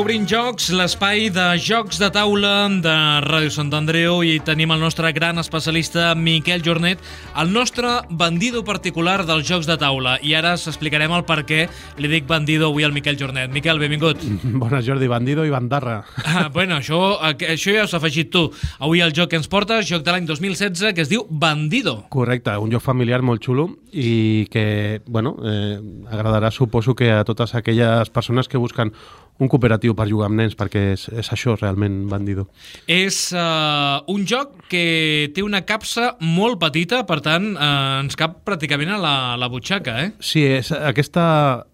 Descobrint jocs, l'espai de jocs de taula de Ràdio Sant Andreu i tenim el nostre gran especialista Miquel Jornet, el nostre bandido particular dels jocs de taula. I ara s'explicarem el per què li dic bandido avui al Miquel Jornet. Miquel, benvingut. Bones, Jordi, bandido i bandarra. Ah, bueno, això, això ja has afegit tu. Avui el joc que ens portes, joc de l'any 2016, que es diu Bandido. Correcte, un joc familiar molt xulo i que, bueno, eh, agradarà, suposo, que a totes aquelles persones que busquen un cooperatiu per jugar amb nens, perquè és, és això realment bandido. És uh, un joc que té una capsa molt petita, per tant, uh, ens cap pràcticament a la, la butxaca, eh? Sí, és aquesta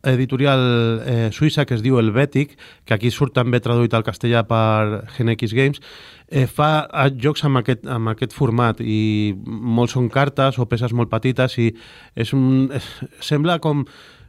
editorial eh, suïssa que es diu Helvetic, que aquí surt també traduït al castellà per GeneX Games, eh, fa jocs amb aquest, amb aquest format i molts són cartes o peces molt petites i és un, és, sembla com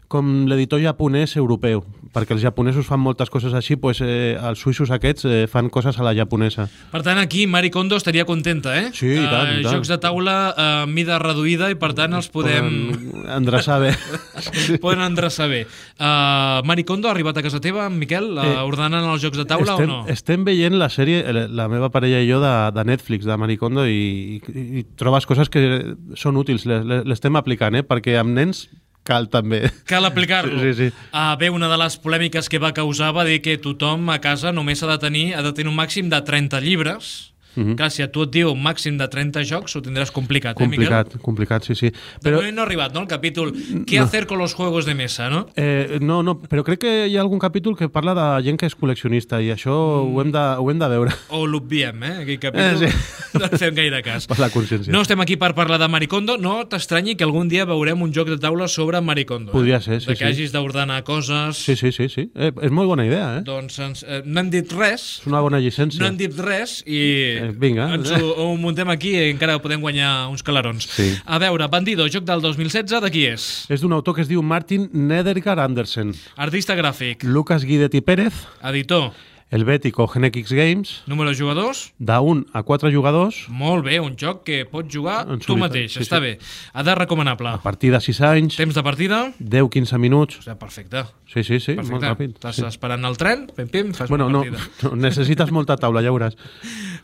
com l'editor japonès europeu, perquè els japonesos fan moltes coses així, pues, eh, els suïssos aquests eh, fan coses a la japonesa. Per tant, aquí Mari Kondo estaria contenta, eh? Sí, i tant, uh, i tant. Jocs de taula uh, mida reduïda i, per tant, els podem... Poden endreçar bé. poden endreçar bé. Uh, Mari Kondo ha arribat a casa teva, Miquel, uh, Eh, ordenant els jocs de taula estem, o no? Estem veient la sèrie, eh, la meva parella i jo, de, de Netflix, de Maricondo, i, i, i trobes coses que són útils, les- les- l'estem aplicant, eh? perquè amb nens cal també. Cal aplicar-lo. Sí, sí. Uh, bé, una de les polèmiques que va causar va dir que tothom a casa només ha de tenir, ha de tenir un màxim de 30 llibres. Mm. -hmm. Clar, si a tu et diu màxim de 30 jocs, ho tindràs complicat, Complicat, eh, Miquel? complicat, sí, sí. Però Però, no ha arribat, no?, el capítol Què hacer con los juegos de mesa, no? eh, no, no, però crec que hi ha algun capítol que parla de gent que és col·leccionista i això Mm. ho, hem de, ho hem de veure O l'obviem, eh, aquell capítol. Eh, No en fem gaire cas. per la consciència. No estem aquí per parlar de Maricondo, no t'estranyi que algun dia veurem un joc de taula sobre Maricondo. Podria eh? ser, sí, De que sí. hagis d'ordenar coses... Sí, sí, sí, sí. Eh, és molt bona idea, eh? Doncs ens, eh, no hem dit res, És una bona llicència. no hem dit res i Eh, vinga. ens ho, ho muntem aquí i encara podem guanyar uns calarons. Sí. A veure, Bandido, joc del 2016, de qui és? És d'un autor que es diu Martin Nedergaard Andersen. Artista gràfic, Lucas Guidetti Pérez, editor, Helvetic o GeneX Games, número de jugadors... de 1 a 4 jugadors, Molt bé, un joc que pots jugar En tu solitari, mateix, sí, està sí. bé. Edat recomanable. a partir de 6 anys, Temps de partida? 10-15 minuts. O sigui, perfecte. Sí, sí, sí, molt Perfecte. ràpid. Estàs Sí. esperant el tren, pim, pim, fas Bueno, una no, partida. no, necessites molta taula, ja veuràs.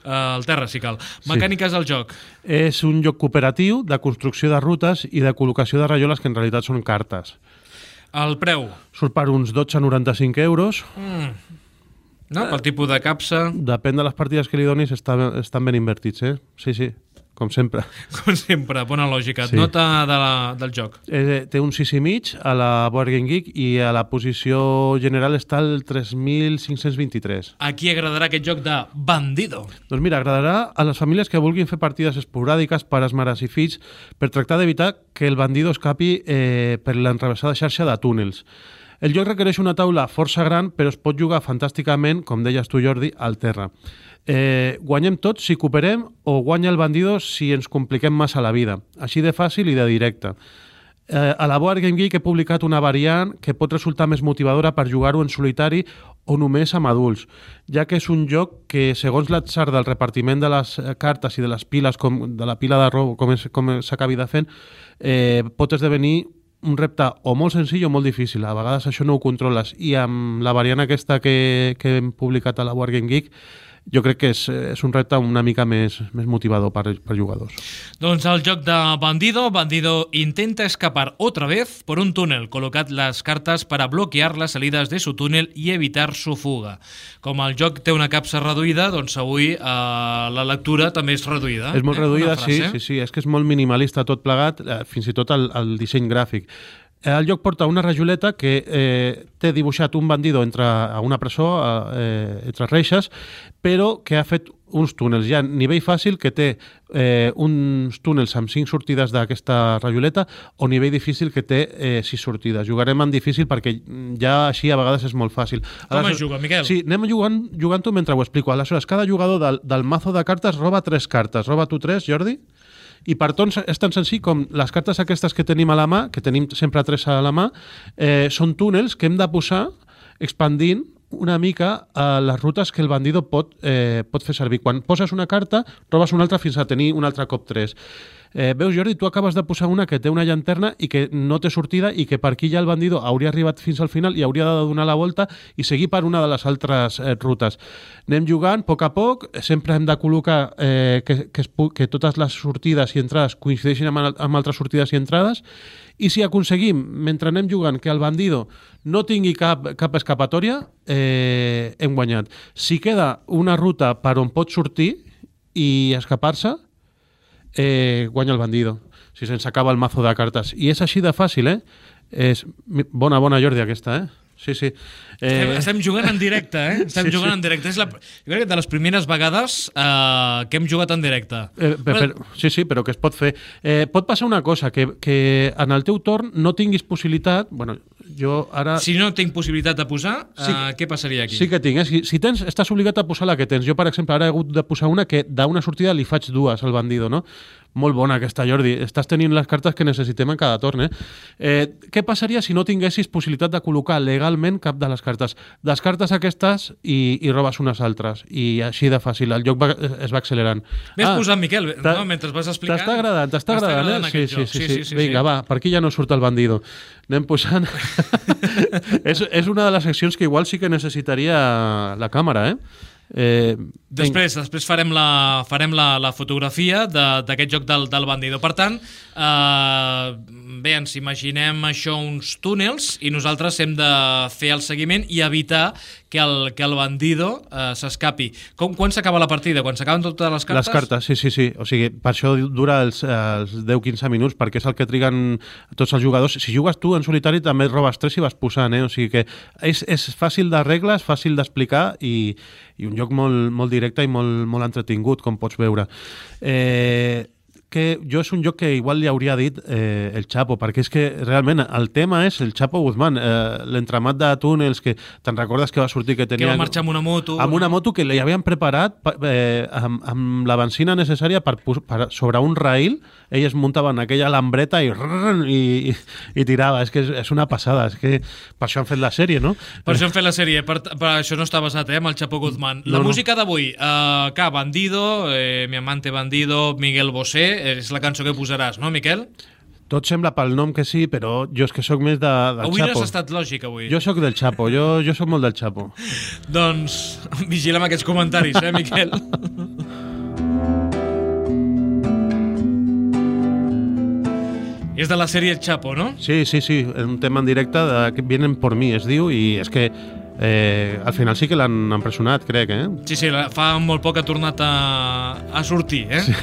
Uh, al terra, si cal. Mecàniques del joc. És un joc cooperatiu de construcció de rutes i de col·locació de rajoles que en realitat són cartes. El preu. Surt per uns 12,95 euros. No? Pel tipus de capsa, Depèn de les partides que li donis, està, estan ben invertits, eh? Sí, sí, com sempre. com sempre, bona lògica. Sí. Nota de la, del joc. Eh, té un 6 i mig a la Board Game Geek i a la posició general està el 3.523. A qui agradarà aquest joc de Bandido? Doncs mira, agradarà a les famílies que vulguin fer partides esporàdiques, pares, mares i fills, per tractar d'evitar que el bandido escapi eh, per l'enrevessada xarxa de túnels. El joc requereix una taula força gran, però es pot jugar fantàsticament, com deies tu, Jordi, al terra. Eh, guanyem tots si cooperem o guanya el bandido si ens compliquem massa la vida. Així de fàcil i de directe. Eh, a la Board Game Geek he publicat una variant que pot resultar més motivadora per jugar-ho en solitari o només amb adults, ja que és un joc que, segons l'atzar del repartiment de les cartes i de les piles, com, de la pila de és- com s'acabi de fent, eh, pot esdevenir un repte o molt senzill o molt difícil. A vegades això no ho controles. I amb la variant aquesta que, que hem publicat a la Board Game Geek, jo crec que és, és un repte una mica més, més motivador per, per jugadors. Doncs el joc de Bandido, Bandido intenta escapar otra vez por un túnel, colocat las cartas para bloquear las salidas de su túnel y evitar su fuga. Com el joc té una capsa reduïda, doncs avui eh, la lectura també és reduïda. És molt eh? reduïda, sí, sí, sí, és que és molt minimalista tot plegat, eh, fins i tot el, el disseny gràfic. Eh, El joc porta una rajoleta que eh, té dibuixat un bandido entre a una presó, eh, entre reixes, però que ha fet uns túnels. Hi ha nivell fàcil que té eh, uns túnels amb cinc sortides d'aquesta rajoleta o nivell difícil que té eh, sis sortides. Jugarem en difícil perquè ja així a vegades és molt fàcil. Com es juga, Miquel? Sí, anem jugant, jugant-ho mentre ho explico. Aleshores, cada jugador del, del mazo de cartes roba tres cartes. Roba tu tres, Jordi? I per tots és tan senzill com les cartes aquestes que tenim a la mà, que tenim sempre tres a la mà, eh, són túnels que hem de posar expandint una mica a les rutes que el bandido pot, eh, pot fer servir. Quan poses una carta, robes una altra fins a tenir un altre cop tres. Eh, veus, Jordi, tu acabes de posar una que té una llanterna i que no té sortida i que per aquí ja el bandido hauria arribat fins al final i hauria de donar la volta i seguir per una de les altres eh, rutes. Anem jugant a poc a poc, sempre hem de col·locar eh, que, que, es, que totes les sortides i entrades coincideixin amb, amb altres sortides i entrades i si aconseguim, mentre anem jugant, que el bandido no tingui cap, cap escapatòria, eh, hem guanyat. Si queda una ruta per on pot sortir i escapar-se, eh, guanya el bandido. Si se'ns acaba el mazo de cartes. I és així de fàcil, eh? És bona, bona Jordi, aquesta, eh? Sí, sí. Eh... Estem jugant en directe, eh? Estem sí, jugant sí. en directe. És la, jo crec que de les primeres vegades eh, que hem jugat en directe. Eh, per, per, sí, sí, però que es pot fer. Eh, pot passar una cosa, que, que en el teu torn no tinguis possibilitat... Bueno, jo ara... Si no tinc possibilitat de posar, sí, uh, què passaria aquí? Sí que tinc. Eh? Si, si tens, estàs obligat a posar la que tens. Jo, per exemple, ara he hagut de posar una que d'una sortida li faig dues al bandido, no? Molt bona aquesta, Jordi. Estàs tenint les cartes que necessitem en cada torn, eh? eh què passaria si no tinguessis possibilitat de col·locar legalment cap de les cartes? Descartes aquestes i, i robes unes altres. I així de fàcil. El joc va, es va accelerant. Ves ah, posant, Miquel, no, mentre vas explicant... T'està agradant, t'està agradant, agradant, eh? Sí sí sí, sí, sí, sí, Vinga, sí. va, per aquí ja no surt el bandido. Anem posant... és, és una de les seccions que igual sí que necessitaria la càmera, eh? Eh, després, després farem la, farem la, la fotografia d'aquest joc del, del bandido. Per tant, eh, bé, ens imaginem això uns túnels i nosaltres hem de fer el seguiment i evitar que el, que el bandido eh, s'escapi. Quan s'acaba la partida? Quan s'acaben totes les cartes? Les cartes, sí, sí, sí. O sigui, per això dura els, els 10-15 minuts, perquè és el que triguen tots els jugadors. Si jugues tu en solitari també robes 3 i vas posant, eh? O sigui que és, és fàcil de regles, fàcil d'explicar i, i un joc molt, molt directe i molt, molt entretingut, com pots veure. Eh, que jo és un joc que igual li hauria dit eh, el Chapo, perquè és que realment el tema és el Chapo Guzmán, eh, l'entramat de túnels que te'n recordes que va sortir que tenia... Que va marxar amb una moto. Amb una moto que li havien preparat eh, amb, amb la benzina necessària per, per, sobre un rail, ell es muntava en aquella lambreta i, i, i, i tirava. És que és, és una passada, és que per això han fet la sèrie, no? Per això han fet la sèrie, per, per això no està basat, eh, amb el Chapo Guzmán. La no, música d'avui, eh, que Bandido, eh, Mi amante Bandido, Miguel Bosé, és la cançó que posaràs, no, Miquel? Tot sembla pel nom que sí, però jo és que sóc més de, del avui Chapo. Avui no has estat lògic, avui. Jo sóc del Chapo, jo, jo sóc molt del Chapo. doncs vigila amb aquests comentaris, eh, Miquel? És de la sèrie Chapo, no? Sí, sí, sí, un tema en directe de que vienen por mi, es diu, i és que Eh, al final sí que l'han empresonat, crec, eh? Sí, sí, fa molt poc ha tornat a, a sortir, eh? Sí.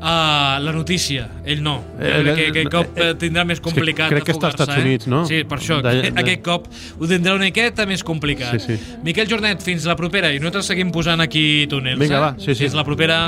Uh, la notícia, ell no. Eh, crec que aquest cop eh, tindrà més complicat crec que està als Estats eh? Units, no? Sí, per això, de, de... aquest cop ho tindrà una miqueta més complicat. Sí, sí. Miquel Jornet, fins la propera, i nosaltres seguim posant aquí túnels, Vinga, eh? va, sí, sí. Fins la propera.